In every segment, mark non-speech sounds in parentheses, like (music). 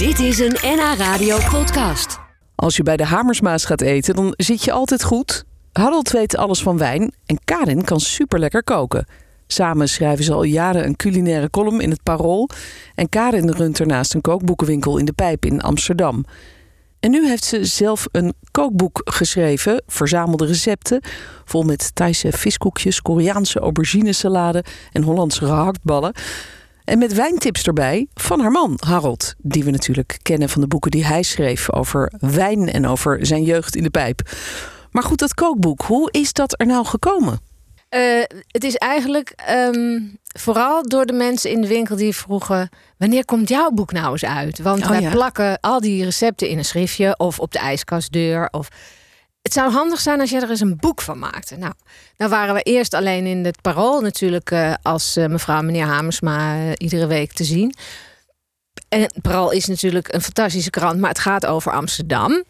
Dit is een NH Radio podcast. Als je bij de Hamersmaas gaat eten, dan zit je altijd goed. Harold weet alles van wijn en Karin kan super lekker koken. Samen schrijven ze al jaren een culinaire column in het Parool. En Karin runt ernaast een kookboekenwinkel in de Pijp in Amsterdam. En nu heeft ze zelf een kookboek geschreven, verzamelde recepten, vol met Thaise viskoekjes, Koreaanse auberginesalade en Hollandse gehaktballen. En met wijntips erbij van haar man, Harold, die we natuurlijk kennen van de boeken die hij schreef over wijn en over zijn jeugd in de pijp. Maar goed, dat kookboek, hoe is dat er nou gekomen? Uh, het is eigenlijk um, vooral door de mensen in de winkel die vroegen: wanneer komt jouw boek nou eens uit? Want Oh, wij ja. plakken al die recepten in een schriftje of op de ijskastdeur. Of... Het zou handig zijn als jij er eens een boek van maakte. Nou, nou waren we eerst alleen in het parool natuurlijk eh, als eh, mevrouw en meneer Hamersma eh, iedere week te zien. En het parool is natuurlijk een fantastische krant, maar het gaat over Amsterdam.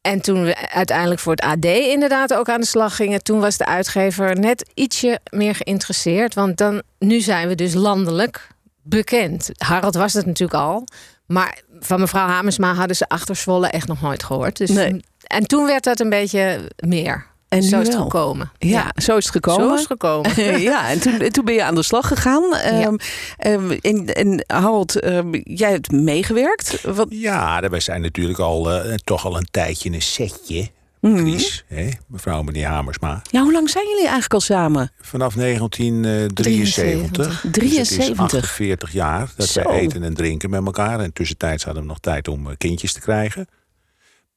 En toen we uiteindelijk voor het AD inderdaad ook aan de slag gingen, toen was de uitgever net ietsje meer geïnteresseerd. Want dan, nu zijn we dus landelijk bekend. Harold was het natuurlijk al. Maar van mevrouw Hamersma hadden ze achter Zwolle echt nog nooit gehoord. Dus, Nee. En toen werd dat een beetje meer. En Zo is het wel. gekomen. Ja, zo is het gekomen. Zo is het gekomen. (laughs) ja, en toen, en toen ben je aan de slag gegaan. Ehm, ehm, en, en Harold, ehm, jij hebt meegewerkt. Wat, Ja, wij zijn natuurlijk al eh, toch al een tijdje een setje. Mhm. Chris, hè, mevrouw en meneer Hamersma. ja, hoe lang zijn jullie eigenlijk al samen? Vanaf 1973. 73. Dus het is 73. 48 jaar dat Zo. wij eten en drinken met elkaar. En tussentijds hadden we nog tijd om eh, kindjes te krijgen.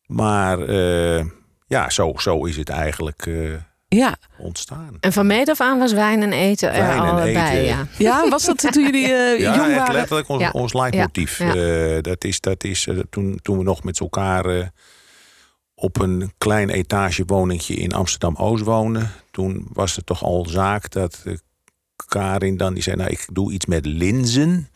Maar eh, ja, zo, zo is het eigenlijk eh, Ja, ontstaan. En van meet af aan was wijn en eten Wijn en allebei. eten. Ja. ja was dat toen jullie eh, (laughs) Ja, jong waren? letterlijk ons, Ja. ons leidmotief. Ja, dat is, dat is toen, toen we nog met elkaar op een klein etagewoningje in Amsterdam-Oost woonden. Toen was het toch al zaak dat Karin dan, die zei, nou ik doe iets met linzen.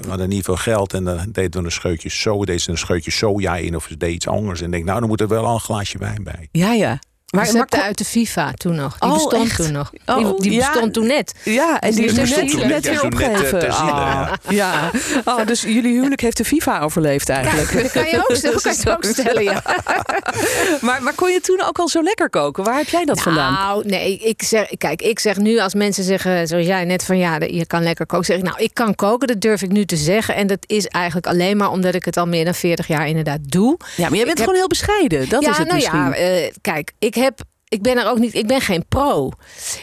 We hadden niet veel geld en dan deden we een scheutje zo, deed ze een scheutje soja in of ze deed iets anders. En ik denk, nou dan moet er wel al een glaasje wijn bij. Ja, ja. Maar, maar uit de FIFA toen nog. Die Oh, bestond echt? toen nog. Oh, die die ja. bestond toen net. ja, en die Die is bestond net, toen net weer ziele, Ah, ja. Oh, dus jullie huwelijk heeft de FIFA overleefd eigenlijk. Dat kan je ook, zo kan je (laughs) ook stellen, ja. (laughs) Maar, maar kon je toen ook al zo lekker koken? Waar heb jij dat vandaan? Nou, nee, ik zeg, kijk, ik zeg nu als mensen zeggen, zoals jij net van ja, je kan lekker koken. Zeg ik, nou, ik kan koken, dat durf ik nu te zeggen. En dat is eigenlijk alleen maar omdat ik het al meer dan 40 jaar inderdaad doe. Ja, maar jij bent gewoon heel bescheiden. Dat ja, is het nou misschien. ja, eh, kijk, ik heb. Ik ben er ook niet. Ik ben geen pro.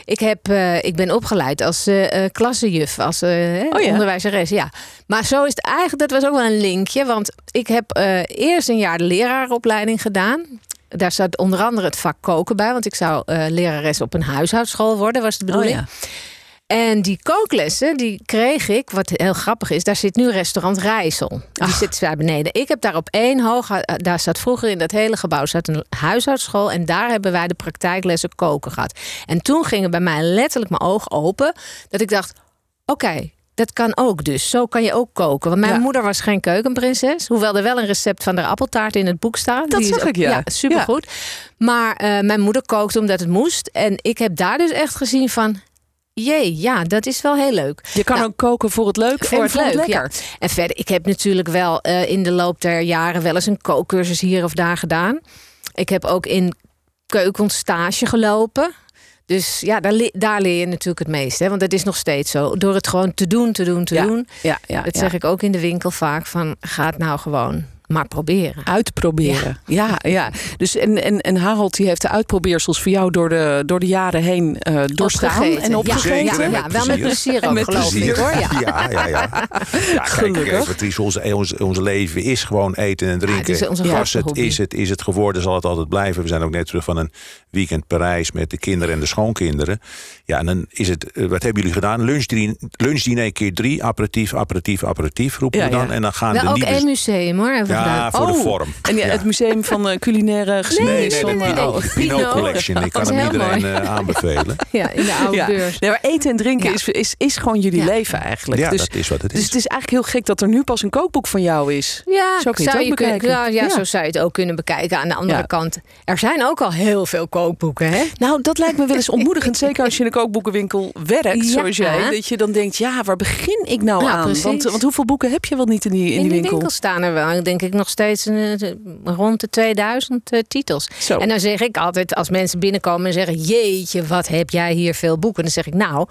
Ik, heb, eh, ik ben opgeleid als eh eh, klassenjuf, als eh, hè, Oh ja. onderwijzeres. Ja. Maar zo is het eigenlijk. Dat was ook wel een linkje. Want ik heb eerst een jaar de lerarenopleiding gedaan. Daar zat onder andere het vak koken bij. Want ik zou lerares op een huishoudschool worden, was de Oh, bedoeling. ja. En die kooklessen, die kreeg ik, wat heel grappig is, daar zit nu restaurant Rijssel. Die zit daar beneden. Ik heb daar op één hoog, eh, daar zat vroeger in dat hele gebouw zat een huishoudschool. En daar hebben wij de praktijklessen koken gehad. En toen gingen bij mij letterlijk mijn ogen open. Dat ik dacht, oké, dat kan ook dus. Zo kan je ook koken. Want mijn Ja. moeder was geen keukenprinses. Hoewel er wel een recept van de appeltaart in het boek staat. Dat Die is zag ook- ik, ja. Ja, supergoed. Maar eh, mijn moeder kookte omdat het moest. En ik heb daar dus echt gezien van... Jee, ja, dat is wel heel leuk. Je kan Nou, ook koken voor het leuk voor en het voor leuk. het ja. lekker. En verder, ik heb natuurlijk wel eh, in de loop der jaren wel eens een kookcursus hier of daar gedaan. Ik heb ook in keukens stage gelopen. Dus ja, daar, le- daar leer je natuurlijk het meest. Hè? Want dat is nog steeds zo. Door het gewoon te doen, te doen, te Ja, doen. Ja, ja, Dat zeg ik ook in de winkel vaak van... ga het nou gewoon maar proberen. Uitproberen. Ja, ja. Dus en, en, en Harold die heeft de uitprobeersels voor jou door de, door de jaren heen eh doorstaan Opgegeten. en opgegeten. Ja, wel met plezier. ook, Met geloof plezier. ik hoor. Ja. Ja, ja, (laughs) kijk, Gelukkig. eh, Patrice, onze, onze, onze leven is gewoon eten en drinken. het is onze Was het, hobby. is, het, is het geworden, zal het altijd blijven. We zijn ook net terug van een weekend Parijs met de kinderen en de schoonkinderen. Ja, en dan is het, eh, wat hebben jullie gedaan? Lunchdiner, lunchdiner keer drie, aperitief, aperitief, aperitief roepen we dan. ja. En dan gaan de ook nieuwe... één museum hoor. Ja, gedaan. voor de Oh, vorm. En ja, Ja. het museum van eh, culinaire geschiedenis. nee, van, nee, eh, nee. oh. Pinot Pinot. Collection. Ik kan hem iedereen eh, aanbevelen. (laughs) Ja, in de oude Ja. beurs. Nee, maar eten en drinken Ja. is, is, is gewoon jullie Ja. leven eigenlijk. Ja, dus, dat is wat het dus is. het is eigenlijk heel gek dat er nu pas een kookboek van jou is. Ja, Zo kun je kun- bekijken. ja, zo zou je het ook kunnen bekijken. Aan de andere Ja. kant, er zijn ook al heel veel kookboeken, hè? Nou, dat lijkt me wel eens ontmoedigend. Zeker als je in een kookboekenwinkel werkt, zoals jij. Dat je dan denkt, ja, waar begin ik nou aan? Want, want hoeveel boeken heb je wel niet in die, in In die winkel? winkel staan er wel, denk ik, nog steeds een, eh, rond de 2000 eh, titels. Zo. En dan zeg ik altijd, als mensen binnenkomen en zeggen... jeetje, wat heb jij hier veel boeken? Dan zeg ik, nou...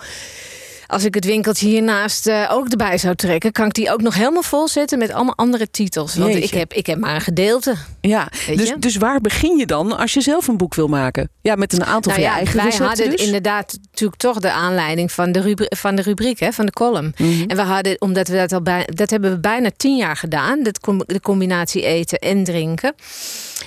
Als ik het winkeltje hiernaast eh, ook erbij zou trekken, kan ik die ook nog helemaal vol zetten met allemaal andere titels. Want ik heb, ik heb maar een gedeelte. Ja, dus, dus waar begin je dan als je zelf een boek wil maken? Ja, met een aantal van je eigen Nou wij recepten hadden dus? inderdaad natuurlijk toch de aanleiding van de, rubri- van de rubriek, hè, van de column. Mhm. En we hadden, omdat we dat al bij, dat hebben we bijna tien jaar gedaan, dat com- de combinatie eten en drinken.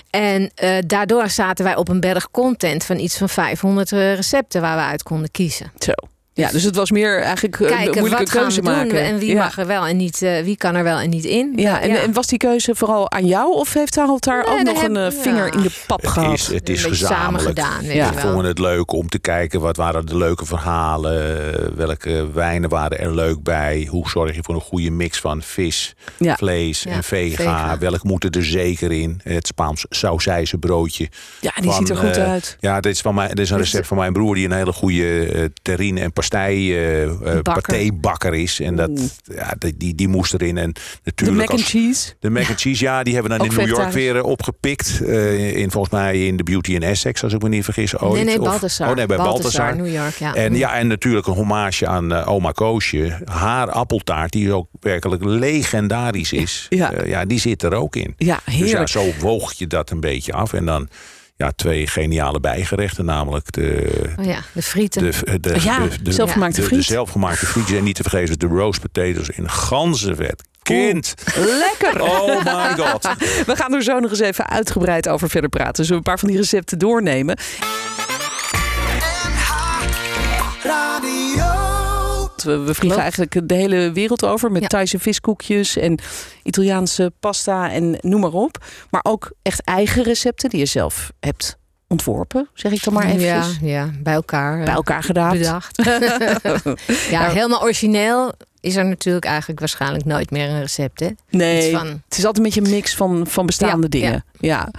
En eh, daardoor zaten wij op een berg content van iets van 500 recepten waar we uit konden kiezen. Zo. Ja, dus het was meer eigenlijk eh, een Kijken, moeilijke wat gaan keuze maken. en wie ja. mag er wel en niet, eh, wie kan er wel en niet in. Ja, en, en was die keuze vooral aan jou of heeft Harold daar Nee, ook nog een heb- eh, vinger ja. in de pap Het gehad? is, het is Een beetje samen gezamenlijk. gedaan, Ja. We vonden het leuk om te kijken wat waren de leuke verhalen. Welke wijnen waren er leuk bij. Hoe zorg je voor een goede mix van vis, Ja. vlees Ja, en vega. vega. Welk moet er zeker in. Het Spaans sausijze broodje. Ja, die ziet er goed eh, uit. Ja, dit is, van mij, dit is een recept van mijn broer die een hele goede eh terrine en eh eh, Bakker. patébakker is. En dat, ja, die, die, moest erin. En De natuurlijk mac and als- cheese. de mac and cheese, ja, die hebben we dan (laughs) Ook in New York weer eh, opgepikt. Eh, in, volgens mij in de Beauty in Essex, als ik me niet vergis. Ooit. nee, nee, Of- Balthasar. Oh nee, bij Balthasar. New York, ja. En ja, en natuurlijk een hommage aan eh, oma Koosje. Haar appeltaart, die ook werkelijk legendarisch is. Ja. Eh, ja, die zit er ook in. Ja, Dus ja, heerlijk. zo woog je dat een beetje af. En dan ja, twee geniale bijgerechten, namelijk de, Oh ja, de frieten. de, de, Ja, de, de, zelfgemaakte de, friet. de zelfgemaakte frietjes. En niet te vergeten de roast potatoes in ganzenvet. Kind, Lekker. oh my god. (laughs) We gaan er zo nog eens even uitgebreid over verder praten. Zullen we een paar van die recepten doornemen? We, we vliegen eigenlijk de hele wereld over met Ja. Thaise viskoekjes en Italiaanse pasta en noem maar op. Maar ook echt eigen recepten die je zelf hebt ontworpen, zeg ik dan maar even. Ja, ja, bij elkaar. eh, Bij elkaar gedaan. bedacht. (laughs) ja, (laughs) Nou. helemaal origineel is er natuurlijk eigenlijk waarschijnlijk nooit meer een recept. Hè? Nee, Iets van- het is altijd een beetje een mix van, van bestaande Ja, dingen. Ja.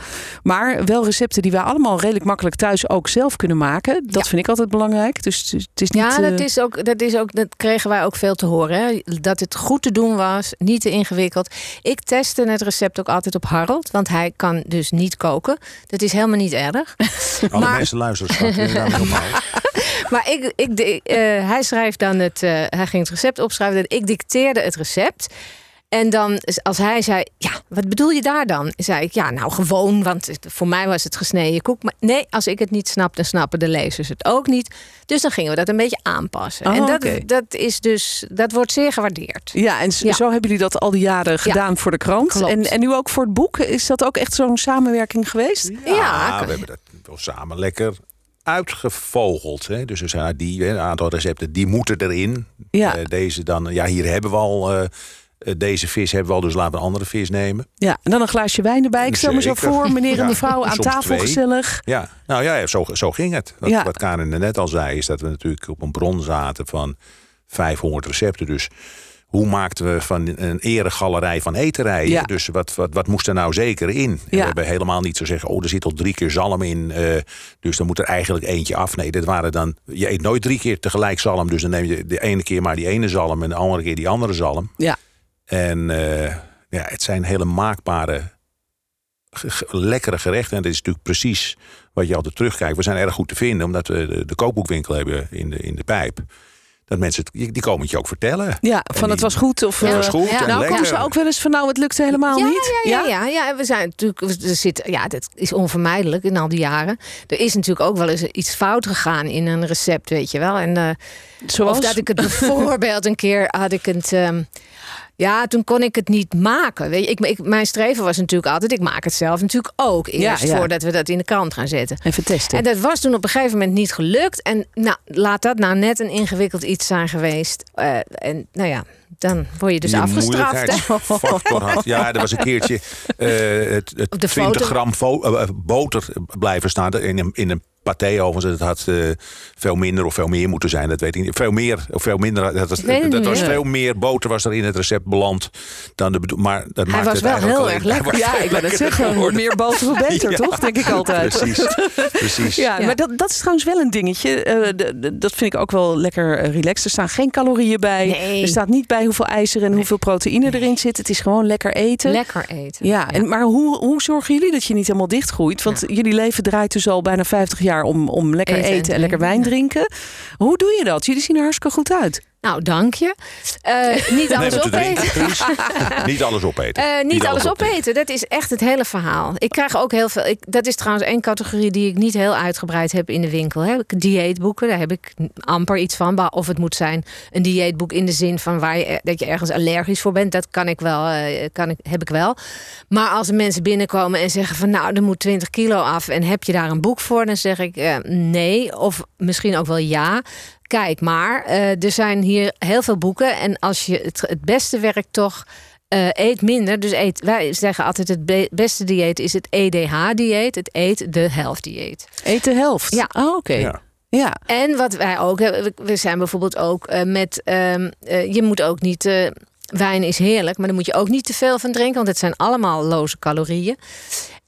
Maar wel recepten die wij allemaal redelijk makkelijk thuis ook zelf kunnen maken. Dat Ja. vind ik altijd belangrijk. Dus het is- het is niet... Ja, dat eh, is, ook, dat is ook, dat kregen wij ook veel te horen. Hè? Dat het goed te doen was, niet te ingewikkeld. Ik testte het recept ook altijd op Harold, want hij kan dus niet koken. Dat is helemaal niet erg. Alle Maar- mensen luisteren straks (laughs) Maar ik, ik, de- eh, hij schrijft dan het, eh, hij ging het recept opschrijven. en Ik dicteerde het recept. En dan, als hij zei, ja, wat bedoel je daar dan? Zei ik, ja, nou gewoon, want voor mij was het gesneden koek. Maar nee, als ik het niet snap, dan snappen de lezers het ook niet. Dus dan gingen we dat een beetje aanpassen. Oh, en dat, dat is dus, dat wordt zeer gewaardeerd. Ja, en zo, Ja. zo hebben jullie dat al die jaren gedaan voor de krant. klopt. En, en nu ook voor het boek. Is dat ook echt zo'n samenwerking geweest? Ja, Ja, we hebben dat wel samen lekker uitgevogeld. Hè. Dus er zijn die, hè, een aantal recepten, die moeten erin. Ja. Eh, deze dan, ja, hier hebben we al... eh, eh, deze vis hebben we al, dus laten we een andere vis nemen. Ja, en dan een glaasje wijn erbij. Ik stel me zo voor, meneer en mevrouw aan tafel twee. gezellig. Ja, nou ja, zo, zo ging het. Wat, Ja. wat Karin er net al zei, is dat we natuurlijk op een bron zaten van 500 recepten. Dus hoe maakten we van een eregalerij van eterijen? Ja. Dus wat, wat, wat moest er nou zeker in? En Ja. We hebben helemaal niet zo zeggen, oh, er zit al drie keer zalm in. eh, dus dan moet er eigenlijk eentje af. Nee, dit waren dan, je eet nooit drie keer tegelijk zalm. Dus dan neem je de ene keer maar die ene zalm en de andere keer die andere zalm. Ja. En eh, ja, het zijn hele maakbare, lekkere gerechten. En dat is natuurlijk precies wat je altijd terugkijkt. We zijn erg goed te vinden, omdat we de, de kookboekwinkel hebben in de, in de pijp. Dat mensen, het, die komen het je ook vertellen. Ja, van die- het was goed. Of, Ja, eh, was goed ja. en nou, komen ze ook wel eens van nou, het lukte helemaal ja, niet. Ja, ja, ja, ja. We zijn natuurlijk, er zit, ja, dat is onvermijdelijk in al die jaren. Er is natuurlijk ook wel eens iets fout gegaan in een recept, weet je wel. En, eh, Zoals? Of dat ik het (laughs) bijvoorbeeld een keer had ik het. ehm, Ja, toen kon ik het niet maken. Weet je, ik, ik, mijn streven was natuurlijk altijd, ik maak het zelf natuurlijk ook eerst Ja, ja. voordat we dat in de krant gaan zetten. Even testen. En dat was toen op een gegeven moment niet gelukt. En nou, laat dat nou net een ingewikkeld iets zijn geweest. Eh, en nou ja, dan word je dus Die afgestraft. (laughs) had. Ja, er was een keertje eh, het, het Op de 20 foto. gram eh, boter blijven staan in een, in een paté overigens. Het had eh, veel minder of veel meer moeten zijn. Dat weet ik niet. Veel meer of veel minder. Dat was, dat niet was veel meer boter was er in het recept beland dan de Maar dat Hij was het wel heel erg lekker. Ja, ik ben het zeggen. Meer boter, hoe beter, (laughs) Ja. toch? Denk ik altijd. Precies, precies. Ja, Ja. maar dat, dat is trouwens wel een dingetje. Eh, dat vind ik ook wel lekker eh, relaxed. Er staan geen calorieën bij. Nee. Er staat niet bij hoeveel ijzer en hoeveel proteïne erin zit. Het is gewoon lekker eten. Lekker eten. ja, En, maar hoe, hoe zorgen jullie dat je niet helemaal dichtgroeit? Want jullie leven draait dus al bijna 50 jaar om, om lekker Eten eten, en en lekker wijn drinken. Hoe doe je dat? Jullie zien er hartstikke goed uit. Nou, dank je. Eh, niet alles opeten. Truus. Niet alles opeten. Eh, niet, alles opeten. Dat is echt het hele verhaal. Ik krijg ook heel veel. Ik, dat is trouwens één categorie die ik niet heel uitgebreid heb in de winkel. Hè. Dieetboeken, daar heb ik amper iets van. Of het moet zijn een dieetboek in de zin van waar je, dat je ergens allergisch voor bent. Dat kan ik wel, eh, kan ik, heb ik wel. Maar als er mensen binnenkomen en zeggen van nou, er moet 20 kilo af. En heb je daar een boek voor? Dan zeg ik eh, nee. Of misschien ook wel ja. Kijk maar, eh, er zijn hier heel veel boeken. En als je het, het beste werkt toch. eh, eet minder. Dus eet, wij zeggen altijd: het be- beste dieet is het EDH-dieet. Het eet de helft dieet. Eet de helft. Ja. Oh, oké. Ja. Ja. En wat wij ook hebben, we- we zijn bijvoorbeeld ook eh, met. ehm, eh, je moet ook niet. eh, wijn is heerlijk, maar daar moet je ook niet te veel van drinken, want het zijn allemaal loze calorieën.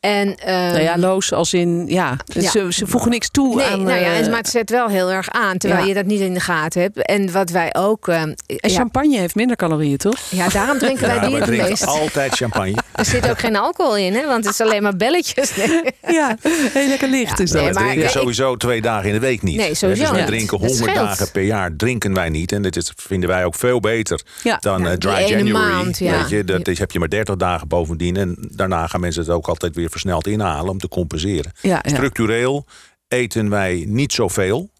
En, ehm, Nou ja, loos als in, ja, Ja. Ze, ze voegen niks toe Nee, aan... nou ja, eh, en- maar het zet wel heel erg aan, terwijl Ja. je dat niet in de gaten hebt. En wat wij ook. ehm, en ja, champagne heeft minder calorieën, toch? ja, daarom drinken wij Ja, die we het drinken meest. altijd champagne. Er zit ook geen alcohol in, hè? want het is alleen maar belletjes. Nee. (laughs) Ja, heel lekker licht Ja, is dat. nee, we maar drinken sowieso twee dagen in de week niet. Nee, sowieso Dus we niet. drinken Dat 100 scheelt. dagen per jaar drinken wij niet. En dat is, vinden wij ook veel beter Ja. dan Ja, eh, dry January. maand, ja. Weet je, dat is, heb je maar 30 dagen bovendien. En daarna gaan mensen het ook altijd weer versneld inhalen om te compenseren. Ja, ja. Structureel eten wij niet zoveel.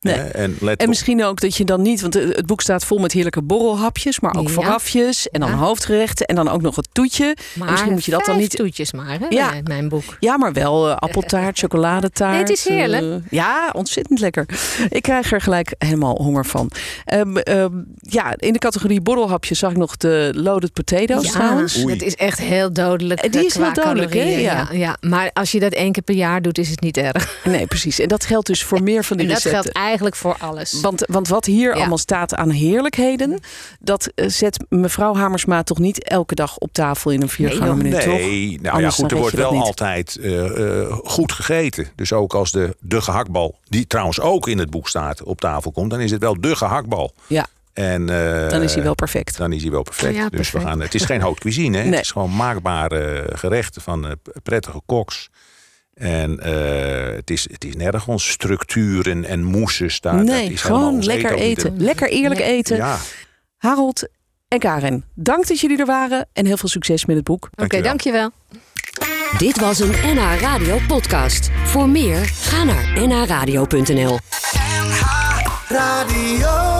Nee. Hè, En, let En misschien ook dat je dan niet, want het boek staat vol met heerlijke borrelhapjes, maar ook Ja. voorafjes en dan Ja. hoofdgerechten en dan ook nog het toetje. Maar en misschien moet je dat dan niet. toetjes maar, hè? Ja. Mijn boek. Ja, maar wel eh, appeltaart, (laughs) chocoladetaart. Nee, het is heerlijk. eh, ja, ontzettend lekker. Ik krijg er gelijk helemaal honger van. Ehm, ehm, ja, in de categorie borrelhapjes zag ik nog de loaded potatoes ja, trouwens. Dat is echt heel dodelijk. Eh, die is qua heel dodelijk, hè? Ja. Ja. Ja, Maar als je dat één keer per jaar doet, is het niet erg. Nee, precies. En dat geldt dus voor (laughs) meer van die En dat recepten. geldt eigenlijk voor alles. Want, want wat hier Ja. allemaal staat aan heerlijkheden, dat eh, zet mevrouw Hamersma toch niet elke dag op tafel in een viergangen Nee, toch? Nee, nou ja, goed, er wordt wel niet. altijd eh, eh, goed gegeten. Dus ook als de, de gehaktbal, die trouwens ook in het boek staat, op tafel komt, dan is het wel de gehaktbal. Ja, En, eh, dan is hij wel perfect. Dan is hij wel perfect. Ja, Dus we gaan, het is geen haute cuisine. Hè? Nee. Het is gewoon maakbare gerechten van prettige koks. En eh, het, is, het is nergens structuren en moesjes. Daar, dat nee, is gewoon lekker eten. Lekker eerlijk Ja. eten. Ja, Harold en Karen, dank dat jullie er waren en heel veel succes met het boek. Oké, dankjewel. dankjewel. Dit was een NH Radio podcast. Voor meer, ga naar nhradio.nl. Radio.